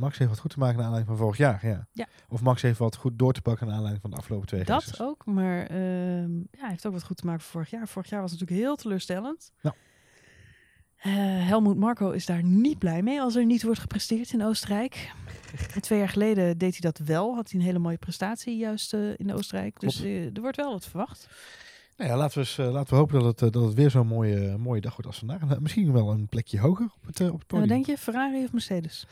Max heeft wat goed te maken naar aanleiding van vorig jaar. Ja. Ja. Of Max heeft wat goed door te pakken naar aanleiding van de afgelopen twee Dat races. ook, maar ehm, ja, hij heeft ook wat goed te maken voor vorig jaar. Vorig jaar was het natuurlijk heel teleurstellend. Ja. Eh, Helmoet Marco is daar niet blij mee als er niet wordt gepresteerd in Oostenrijk. <laughs> En twee jaar geleden deed hij dat wel. Had hij een hele mooie prestatie juist eh, in Oostenrijk. Dus Klopt. eh, er wordt wel wat verwacht. Nou ja, laten we, eens, laten we hopen dat het, dat het weer zo'n mooie, mooie dag wordt als vandaag. En, misschien wel een plekje hoger op het, op het podium. wat denk je, Ferrari of Mercedes?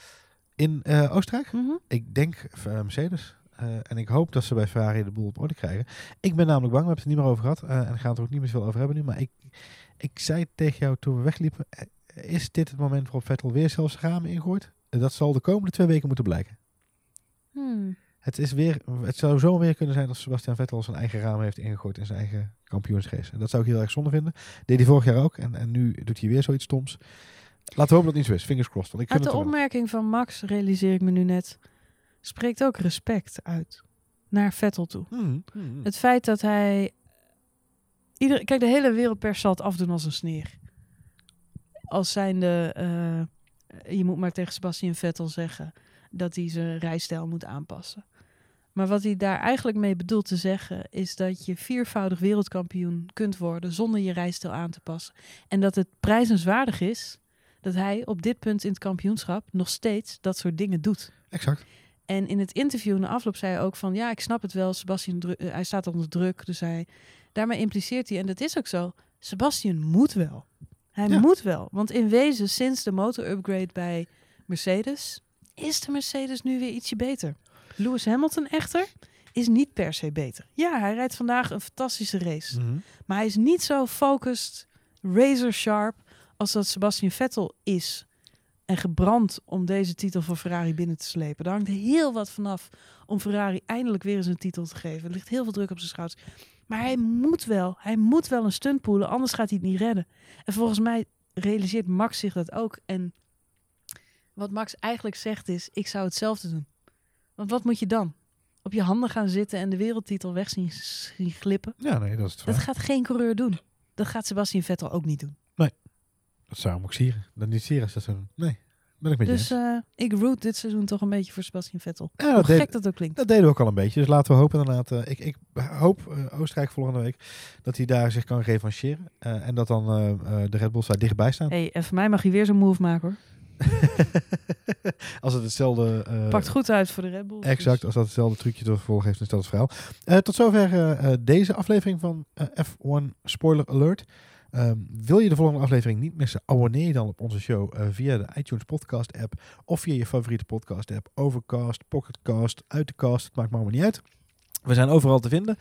In eh, Oostenrijk? Mhm. Ik denk eh, Mercedes. Eh, en ik hoop dat ze bij Ferrari de boel op orde krijgen. Ik ben namelijk bang, we hebben het er niet meer over gehad. eh, en we gaan het er ook niet meer zoveel over hebben nu. Maar ik, ik zei tegen jou toen we wegliepen. is dit het moment waarop Vettel weer zelfs ramen ingooit? Dat zal de komende twee weken moeten blijken. Hmm. Het, is weer, het zou zo weer kunnen zijn dat Sebastian Vettel zijn eigen ramen heeft ingegooid in zijn eigen kampioensrace. En dat zou ik heel erg zonde vinden. Deed hij vorig jaar ook. En, en nu doet hij weer zoiets stoms. Laten we hopen dat het niet zo is. Fingers crossed. Want ik Uit de er opmerking van Max, realiseer ik me nu net, spreekt ook respect uit naar Vettel toe. Mhm, mhm. Het feit dat hij. Ieder, kijk, de hele wereldpers zal het afdoen als een sneer. Als zijnde. eh, je moet maar tegen Sebastian Vettel zeggen dat hij zijn rijstijl moet aanpassen. Maar wat hij daar eigenlijk mee bedoelt te zeggen, is dat je viervoudig wereldkampioen kunt worden zonder je rijstijl aan te passen. En dat het prijzenswaardig is dat hij op dit punt in het kampioenschap nog steeds dat soort dingen doet. Exact. En in het interview na afloop zei hij ook van... ja, ik snap het wel, Sebastian, eh, hij staat onder druk. Dus hij, daarmee impliceert hij, en dat is ook zo... Sebastian moet wel. Hij Ja. moet wel. Want in wezen, sinds de motor-upgrade bij Mercedes... is de Mercedes nu weer ietsje beter. Lewis Hamilton echter is niet per se beter. Ja, hij rijdt vandaag een fantastische race. Mhm. Maar hij is niet zo focused, razor sharp... als dat Sebastian Vettel is en gebrand om deze titel voor Ferrari binnen te slepen. Daar hangt heel wat vanaf om Ferrari eindelijk weer eens een titel te geven. Er ligt heel veel druk op zijn schouders. Maar hij moet wel, hij moet wel een stunt poelen, anders gaat hij het niet redden. En volgens mij realiseert Max zich dat ook. En wat Max eigenlijk zegt is, ik zou hetzelfde doen. Want wat moet je dan? Op je handen gaan zitten en de wereldtitel weg zien, glippen? Ja, nee, dat is het Dat gaat geen coureur doen. Dat gaat Sebastian Vettel ook niet doen. Dat zou hem ook sieren. Dan niet sieren dat zo doen. Nee, ben ik met je Dus eh, ik root dit seizoen toch een beetje voor Sebastian Vettel. Ja, Hoe deed- gek dat ook klinkt. dat deden we ook al een beetje. Dus laten we hopen inderdaad. eh, ik, ik hoop eh, Oostenrijk volgende week dat hij daar zich kan revancheren. Eh, en dat dan de Red Bulls daar dichtbij staan. Hey, en voor mij mag hij weer zo'n move maken hoor. <laughs> als het hetzelfde... Pakt goed uit voor de Red Bulls. Exact, dus- als dat hetzelfde trucje te vervolgen heeft, dan is dat het verhaal. Tot zover deze aflevering van eh, F1 Spoiler Alert. Ehm, wil je de volgende aflevering niet missen? Abonneer je dan op onze show eh, via de iTunes podcast app of via je favoriete podcast app. Overcast, Pocketcast, uit de cast, het maakt me allemaal niet uit. We zijn overal te vinden.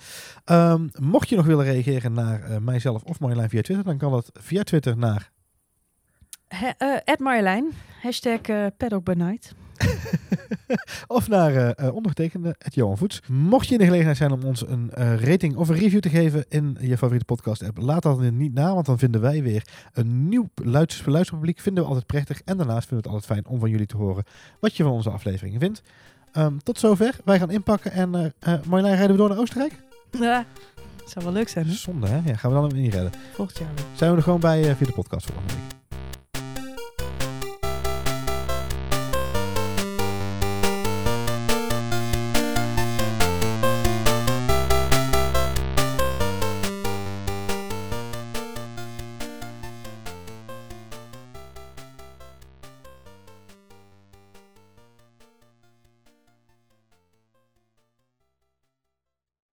Ehm, mocht je nog willen reageren naar eh, mijzelf of Marjolein via Twitter, dan kan dat via Twitter naar He- eh, Marjolein, hashtag night. <laughs> of naar eh, eh, ondergetekende het Johan Voets. Mocht je in de gelegenheid zijn om ons een eh, rating of een review te geven in je favoriete podcast app, laat dat dan niet na, want dan vinden wij weer een nieuw luister- luisterpubliek. Vinden we altijd prettig. En daarnaast vinden we het altijd fijn om van jullie te horen wat je van onze afleveringen vindt. Ehm, tot zover. Wij gaan inpakken en Marjolein, rijden we door naar Oostenrijk? Ja, zou wel leuk zijn hè? Zonde hè? Ja, gaan we dan niet redden. Volgend jaar weer. Zijn we er gewoon bij via de podcast volgende week.